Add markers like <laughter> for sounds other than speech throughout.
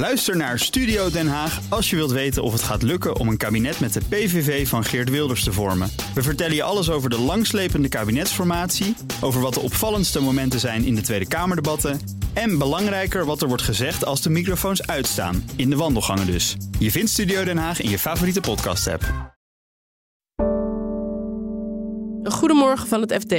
Luister naar Studio Den Haag als je wilt weten of het gaat lukken om een kabinet met de PVV van Geert Wilders te vormen. We vertellen je alles over de langslepende kabinetsformatie, over wat de opvallendste momenten zijn in de Tweede Kamerdebatten en belangrijker wat er wordt gezegd als de microfoons uitstaan, in de wandelgangen dus. Je vindt Studio Den Haag in je favoriete podcast-app. Goedemorgen van het FD.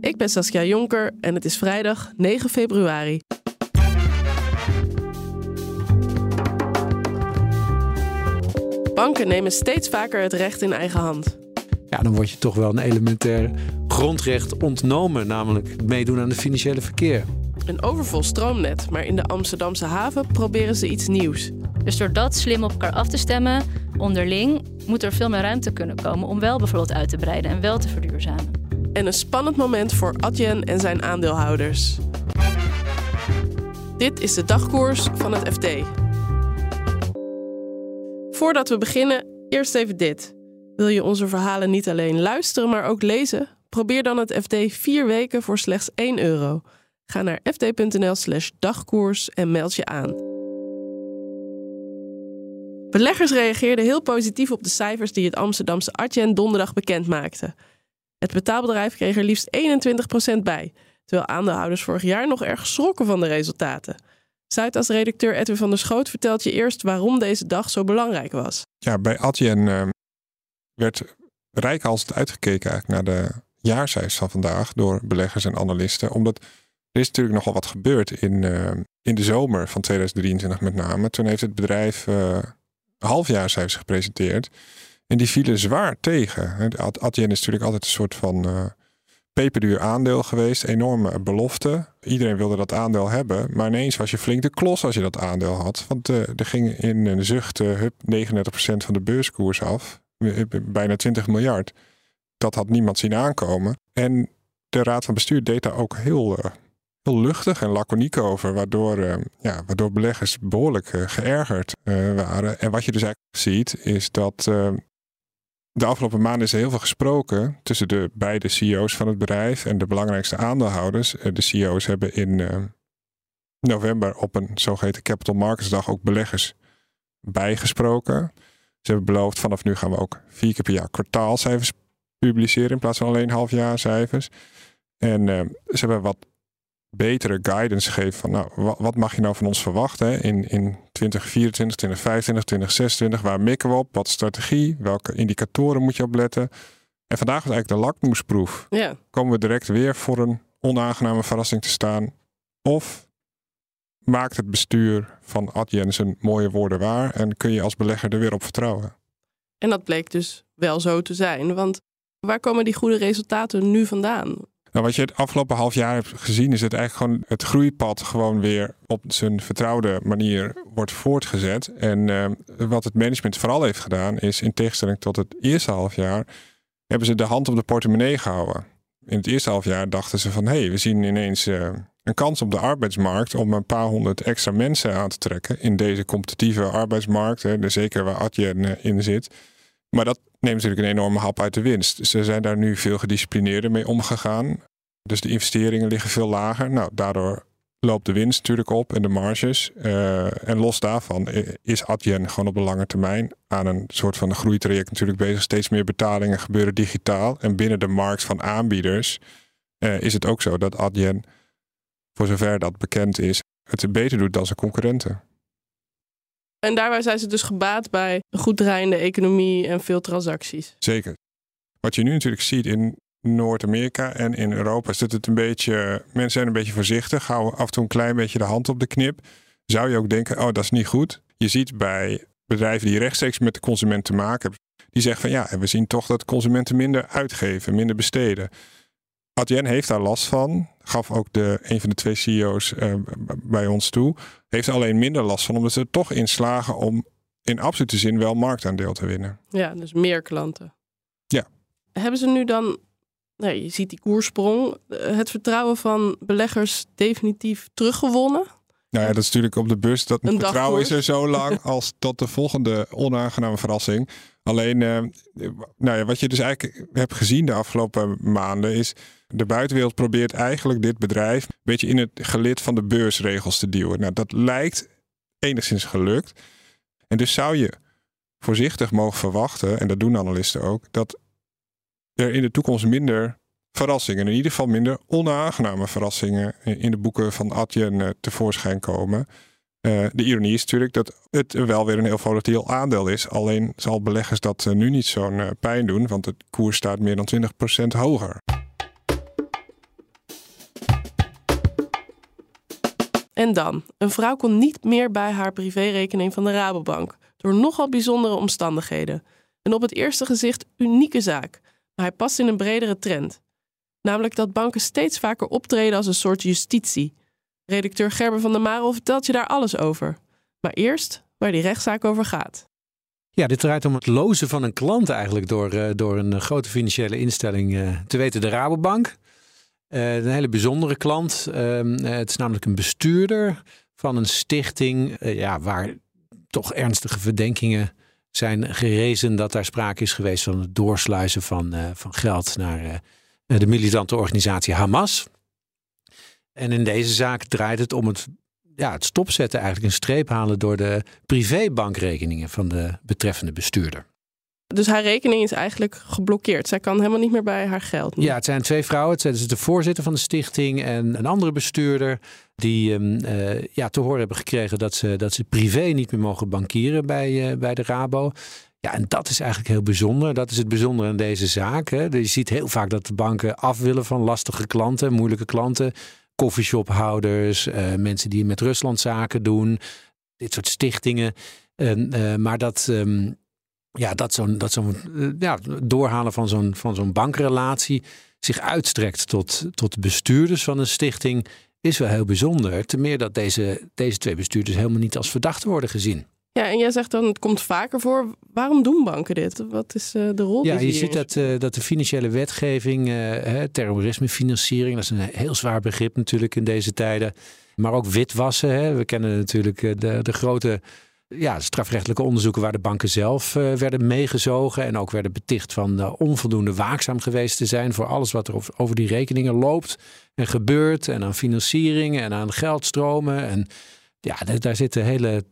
Ik ben Saskia Jonker en het is vrijdag 9 februari. Banken nemen steeds vaker het recht in eigen hand. Ja, dan word je toch wel een elementair grondrecht ontnomen, namelijk meedoen aan het financiële verkeer. Een overvol stroomnet, maar in de Amsterdamse haven proberen ze iets nieuws. Dus door dat slim op elkaar af te stemmen, onderling, moet er veel meer ruimte kunnen komen om wel bijvoorbeeld uit te breiden en wel te verduurzamen. En een spannend moment voor Adyen en zijn aandeelhouders. Dit is de dagkoers van het FD. Voordat we beginnen, eerst even dit. Wil je onze verhalen niet alleen luisteren, maar ook lezen? Probeer dan het FD vier weken voor slechts 1 euro. Ga naar fd.nl/slash dagkoers en meld je aan. Beleggers reageerden heel positief op de cijfers die het Amsterdamse Adyen donderdag bekend maakte. Het betaalbedrijf kreeg er liefst 21% bij, terwijl aandeelhouders vorig jaar nog erg schrokken van de resultaten. Zuidas-redacteur Edwin van der Schoot vertelt je eerst waarom deze dag zo belangrijk was. Ja, bij Adyen uh, werd rijkhalsend uitgekeken eigenlijk naar de jaarcijfers van vandaag door beleggers en analisten. Omdat er is natuurlijk nogal wat gebeurd in, uh, in de zomer van 2023 met name. Toen heeft het bedrijf uh, halfjaarcijfers gepresenteerd. En die vielen zwaar tegen. Adyen is natuurlijk altijd een soort van peperduur aandeel geweest. Enorme belofte. Iedereen wilde dat aandeel hebben. Maar ineens was je flink de klos als je dat aandeel had. Want uh, er ging in een zucht uh, 39% van de beurskoers af. Bijna 20 miljard. Dat had niemand zien aankomen. En de raad van bestuur deed daar ook heel, heel luchtig en laconiek over. Waardoor, ja, waardoor beleggers behoorlijk geërgerd waren. En wat je dus eigenlijk ziet is dat de afgelopen maanden is er heel veel gesproken tussen de beide CEO's van het bedrijf en de belangrijkste aandeelhouders. Eh, de CEO's hebben in uh, november op een zogeheten Capital Markets Dag ook beleggers bijgesproken. Ze hebben beloofd vanaf nu gaan we ook vier keer per jaar kwartaalcijfers publiceren in plaats van alleen halfjaarcijfers. En uh, ze hebben wat betere guidance geven van nou, wat, mag je nou van ons verwachten hè? in, in 2024, 2025, 2026? Waar mikken we op? Wat strategie? Welke indicatoren moet je op letten? En vandaag was eigenlijk de lakmoesproef. Ja. Komen we direct weer voor een onaangename verrassing te staan? Of maakt het bestuur van Adyen zijn mooie woorden waar en kun je als belegger er weer op vertrouwen? En dat bleek dus wel zo te zijn, want waar komen die goede resultaten nu vandaan? Nou, wat je het afgelopen half jaar hebt gezien, is het eigenlijk gewoon het groeipad gewoon weer op zijn vertrouwde manier wordt voortgezet. En uh, wat het management vooral heeft gedaan, is in tegenstelling tot het eerste half jaar, hebben ze de hand op de portemonnee gehouden. In het eerste half jaar dachten ze van hé, hey, we zien ineens uh, een kans op de arbeidsmarkt om een paar honderd extra mensen aan te trekken in deze competitieve arbeidsmarkt, hè, zeker waar Adyen uh, in zit. Maar dat neemt natuurlijk een enorme hap uit de winst. Ze zijn daar nu veel gedisciplineerder mee omgegaan. Dus de investeringen liggen veel lager. Nou, daardoor loopt de winst natuurlijk op en de marges. Uh, en los daarvan is Adyen gewoon op een lange termijn aan een soort van groeitraject natuurlijk bezig. Steeds meer betalingen gebeuren digitaal. En binnen de markt van aanbieders uh, is het ook zo dat Adyen, voor zover dat bekend is, het beter doet dan zijn concurrenten. En daarbij zijn ze dus gebaat bij een goed draaiende economie en veel transacties. Zeker. Wat je nu natuurlijk ziet in Noord-Amerika en in Europa is het een beetje. Mensen zijn een beetje voorzichtig, houden af en toe een klein beetje de hand op de knip. Zou je ook denken: oh, dat is niet goed. Je ziet bij bedrijven die rechtstreeks met de consument te maken hebben, die zeggen van ja, we zien toch dat consumenten minder uitgeven, minder besteden. Adyen heeft daar last van. Gaf ook de, een van de twee CEO's uh, bij ons toe. Heeft er alleen minder last van, omdat ze er toch in slagen om in absolute zin wel marktaandeel te winnen. Ja, dus meer klanten. Ja. Hebben ze nu dan, nou, je ziet die koersprong, het vertrouwen van beleggers definitief teruggewonnen? Nou ja, dat is natuurlijk op de bus. Dat vertrouwen is er zo <laughs> lang als tot de volgende onaangename verrassing. Alleen, uh, nou ja, wat je dus eigenlijk hebt gezien de afgelopen maanden is de buitenwereld probeert eigenlijk dit bedrijf een beetje in het gelid van de beursregels te duwen. Nou, dat lijkt enigszins gelukt. En dus zou je voorzichtig mogen verwachten, en dat doen analisten ook, dat er in de toekomst minder verrassingen, in ieder geval minder onaangename verrassingen in de boeken van Adyen eh, tevoorschijn komen. Uh, de ironie is natuurlijk dat het wel weer een heel volatiel aandeel is. Alleen zal beleggers dat nu niet zo'n uh, pijn doen, want het koers staat meer dan 20% hoger. En dan, een vrouw kon niet meer bij haar privérekening van de Rabobank door nogal bijzondere omstandigheden. Een op het eerste gezicht unieke zaak, maar hij past in een bredere trend. Namelijk dat banken steeds vaker optreden als een soort justitie. Redacteur Gerber van der Marel vertelt je daar alles over. Maar eerst waar die rechtszaak over gaat. Ja, dit draait om het lozen van een klant eigenlijk door, uh, door een grote financiële instelling, uh, te weten de Rabobank. Een hele bijzondere klant. Ehm, het is namelijk een bestuurder van een stichting ja, waar toch ernstige verdenkingen zijn gerezen dat daar sprake is geweest van het doorsluizen van, van geld naar de militante organisatie Hamas. En in deze zaak draait het om het, ja, het stopzetten, eigenlijk een streep halen door de privébankrekeningen van de betreffende bestuurder. Dus haar rekening is eigenlijk geblokkeerd. Zij kan helemaal niet meer bij haar geld. Ja, het zijn twee vrouwen. Het zijn dus de voorzitter van de stichting en een andere bestuurder. Die uh, ja, te horen hebben gekregen dat ze, dat ze privé niet meer mogen bankieren bij, uh, bij de Rabo. Ja, en dat is eigenlijk heel bijzonder. Dat is het bijzondere in deze zaak. Hè. Je ziet heel vaak dat de banken af willen van lastige klanten, moeilijke klanten. Coffeeshophouders, uh, mensen die met Rusland zaken doen. Dit soort stichtingen. Uh, maar dat, um, ja, dat zo'n dat zo'n ja, doorhalen van zo'n zo'n bankrelatie zich uitstrekt tot, tot bestuurders van een stichting is wel heel bijzonder. Ten meer dat deze, deze twee bestuurders helemaal niet als verdachten worden gezien. Ja, en jij zegt dan het komt vaker voor. Waarom doen banken dit? Wat is uh, de rol? Ja, je ziet dat, uh, dat de financiële wetgeving, uh, terrorismefinanciering, dat is een heel zwaar begrip natuurlijk in deze tijden. Maar ook witwassen. Hè. We kennen natuurlijk de, de grote ja, strafrechtelijke onderzoeken waar de banken zelf werden meegezogen. En ook werden beticht van onvoldoende waakzaam geweest te zijn voor alles wat er over die rekeningen loopt en gebeurt. En aan financiering en aan geldstromen. En ja, daar zitten hele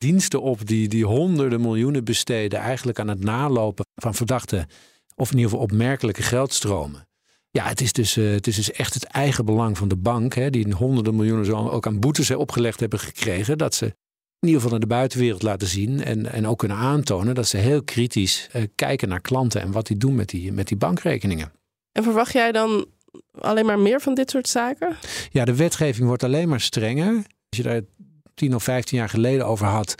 diensten op die, die honderden miljoenen besteden, eigenlijk aan het nalopen van verdachte of in ieder geval opmerkelijke geldstromen. Ja, het is dus, uh, het is dus echt het eigen belang van de bank, hè, die honderden miljoenen zo ook aan boetes opgelegd hebben gekregen, dat ze in ieder geval naar de buitenwereld laten zien en, en ook kunnen aantonen dat ze heel kritisch uh, kijken naar klanten en wat die doen met die, met die bankrekeningen. En verwacht jij dan alleen maar meer van dit soort zaken? Ja, de wetgeving wordt alleen maar strenger. Als je daar tien of vijftien jaar geleden over had.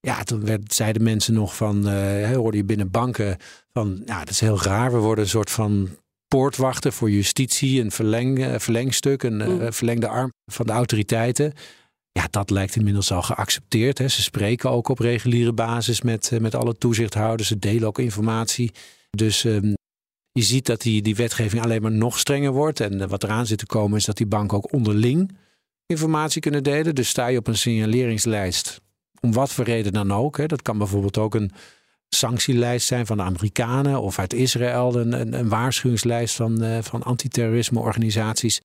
Ja, toen werd, zeiden mensen nog van, uh, hoorde je binnen banken van, ja, dat is heel raar. We worden een soort van poortwachter voor justitie, een verleng, uh, verlengstuk, een uh, verlengde arm van de autoriteiten. Ja, dat lijkt inmiddels al geaccepteerd. Hè. Ze spreken ook op reguliere basis met, met alle toezichthouders. Ze delen ook informatie. Dus um, je ziet dat die, die wetgeving alleen maar nog strenger wordt. En wat eraan zit te komen is dat die banken ook onderling informatie kunnen delen. Dus sta je op een signaleringslijst, om wat voor reden dan ook. Hè. Dat kan bijvoorbeeld ook een sanctielijst zijn van de Amerikanen of uit Israël, een, een, een waarschuwingslijst van, uh, van antiterrorisme organisaties.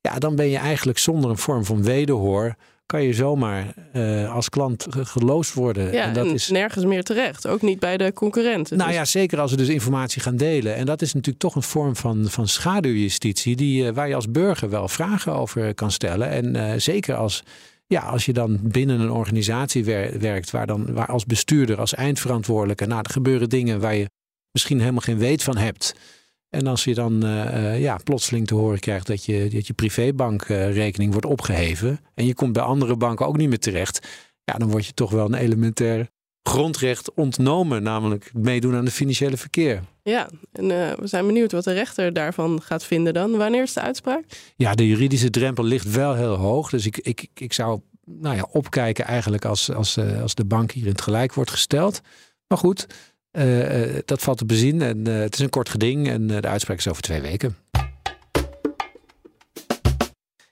Ja, dan ben je eigenlijk zonder een vorm van wederhoor kan je zomaar uh, als klant geloosd worden. Ja, en dat is nergens meer terecht. Ook niet bij de concurrenten. Nou dus... ja, zeker als ze dus informatie gaan delen. En dat is natuurlijk toch een vorm van, van schaduwjustitie... Die, uh, waar je als burger wel vragen over kan stellen. En uh, zeker als, ja, als je dan binnen een organisatie wer werkt... Waar, dan, waar als bestuurder, als eindverantwoordelijke... nou, er gebeuren dingen waar je misschien helemaal geen weet van hebt... En als je dan uh, ja, plotseling te horen krijgt dat je, dat je privébankrekening wordt opgeheven. en je komt bij andere banken ook niet meer terecht. ja, dan word je toch wel een elementair grondrecht ontnomen. namelijk meedoen aan het financiële verkeer. Ja, en uh, we zijn benieuwd wat de rechter daarvan gaat vinden dan. Wanneer is de uitspraak? Ja, de juridische drempel ligt wel heel hoog. Dus ik, ik, ik zou nou ja, opkijken eigenlijk als, als, als de bank hier in het gelijk wordt gesteld. Maar goed. Uh, dat valt te bezien en uh, het is een kort geding en de uitspraak is over twee weken.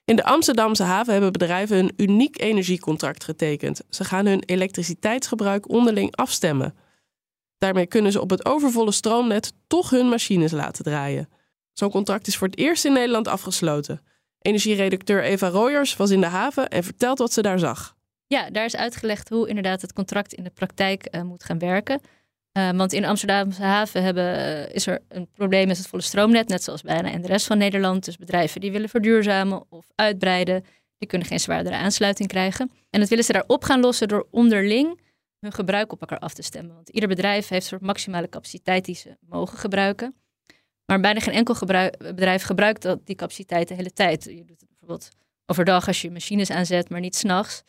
In de Amsterdamse haven hebben bedrijven een uniek energiecontract getekend. Ze gaan hun elektriciteitsgebruik onderling afstemmen. Daarmee kunnen ze op het overvolle stroomnet toch hun machines laten draaien. Zo'n contract is voor het eerst in Nederland afgesloten. Energieredacteur Eva Royers was in de haven en vertelt wat ze daar zag. Ja, daar is uitgelegd hoe inderdaad het contract in de praktijk eh, moet gaan werken. Uh, want in Amsterdamse haven hebben, uh, is er een probleem met het volle stroomnet, net zoals bijna in de rest van Nederland. Dus bedrijven die willen verduurzamen of uitbreiden, die kunnen geen zwaardere aansluiting krijgen. En dat willen ze daar op gaan lossen door onderling hun gebruik op elkaar af te stemmen. Want ieder bedrijf heeft een soort maximale capaciteit die ze mogen gebruiken. Maar bijna geen enkel bedrijf gebruikt dat, die capaciteit de hele tijd. Je doet het bijvoorbeeld overdag als je machines aanzet, maar niet s'nachts.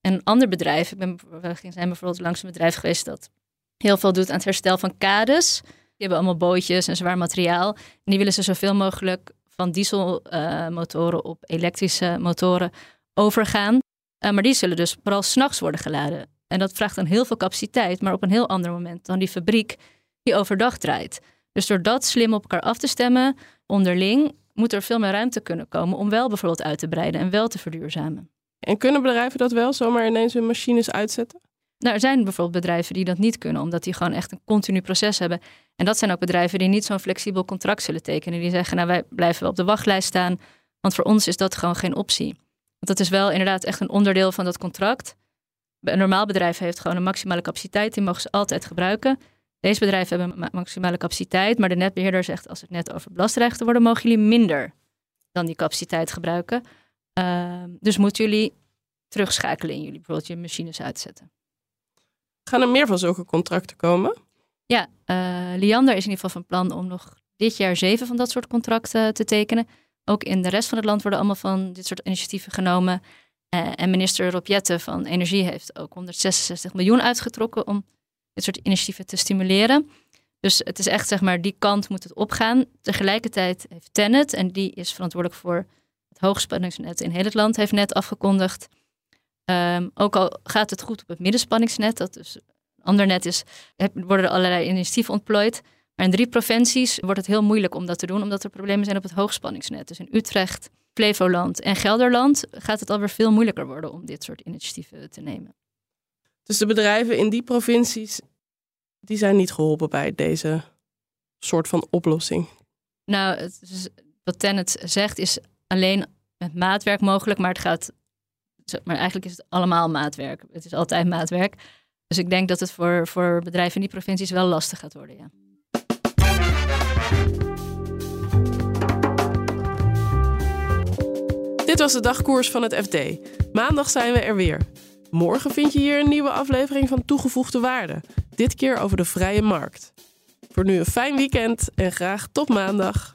En een ander bedrijf, ik ben, we zijn bijvoorbeeld langs een bedrijf geweest dat heel veel doet aan het herstel van kades. Die hebben allemaal bootjes en zwaar materiaal. En die willen ze zoveel mogelijk van dieselmotoren op elektrische motoren overgaan. Uh, maar die zullen dus vooral s'nachts worden geladen. En dat vraagt dan heel veel capaciteit, maar op een heel ander moment dan die fabriek die overdag draait. Dus door dat slim op elkaar af te stemmen, onderling, moet er veel meer ruimte kunnen komen om wel bijvoorbeeld uit te breiden en wel te verduurzamen. En kunnen bedrijven dat wel zomaar ineens hun machines uitzetten? Nou, er zijn bijvoorbeeld bedrijven die dat niet kunnen, omdat die gewoon echt een continu proces hebben. En dat zijn ook bedrijven die niet zo'n flexibel contract zullen tekenen. Die zeggen, nou wij blijven wel op de wachtlijst staan, want voor ons is dat gewoon geen optie. Want dat is wel inderdaad echt een onderdeel van dat contract. Een normaal bedrijf heeft gewoon een maximale capaciteit, die mogen ze altijd gebruiken. Deze bedrijven hebben maximale capaciteit, maar de netbeheerder zegt als het net over belast te worden, mogen jullie minder dan die capaciteit gebruiken. Uh, dus moeten jullie terugschakelen in jullie bijvoorbeeld je machines uitzetten. Gaan er meer van zulke contracten komen? Ja, uh, Liander is in ieder geval van plan om nog dit jaar zeven van dat soort contracten te tekenen. Ook in de rest van het land worden allemaal van dit soort initiatieven genomen. Uh, en minister Rob van Energie heeft ook 166 miljoen uitgetrokken om dit soort initiatieven te stimuleren. Dus het is echt, zeg maar, die kant moet het opgaan. Tegelijkertijd heeft Tennet, en die is verantwoordelijk voor het hoogspanningsnet in heel het land, heeft net afgekondigd. Um, ook al gaat het goed op het middenspanningsnet, dat dus een ander net is, worden er allerlei initiatieven ontplooid. Maar in drie provincies wordt het heel moeilijk om dat te doen, omdat er problemen zijn op het hoogspanningsnet. Dus in Utrecht, Flevoland en Gelderland gaat het alweer veel moeilijker worden om dit soort initiatieven te nemen. Dus de bedrijven in die provincies, die zijn niet geholpen bij deze soort van oplossing? Nou, het is, wat Tennet zegt is alleen met maatwerk mogelijk, maar het gaat, maar eigenlijk is het allemaal maatwerk. Het is altijd maatwerk. Dus ik denk dat het voor, voor bedrijven in die provincies wel lastig gaat worden, ja. Dit was de dagkoers van het FD. Maandag zijn we er weer. Morgen vind je hier een nieuwe aflevering van Toegevoegde Waarde. Dit keer over de vrije markt. Voor nu een fijn weekend en graag tot maandag.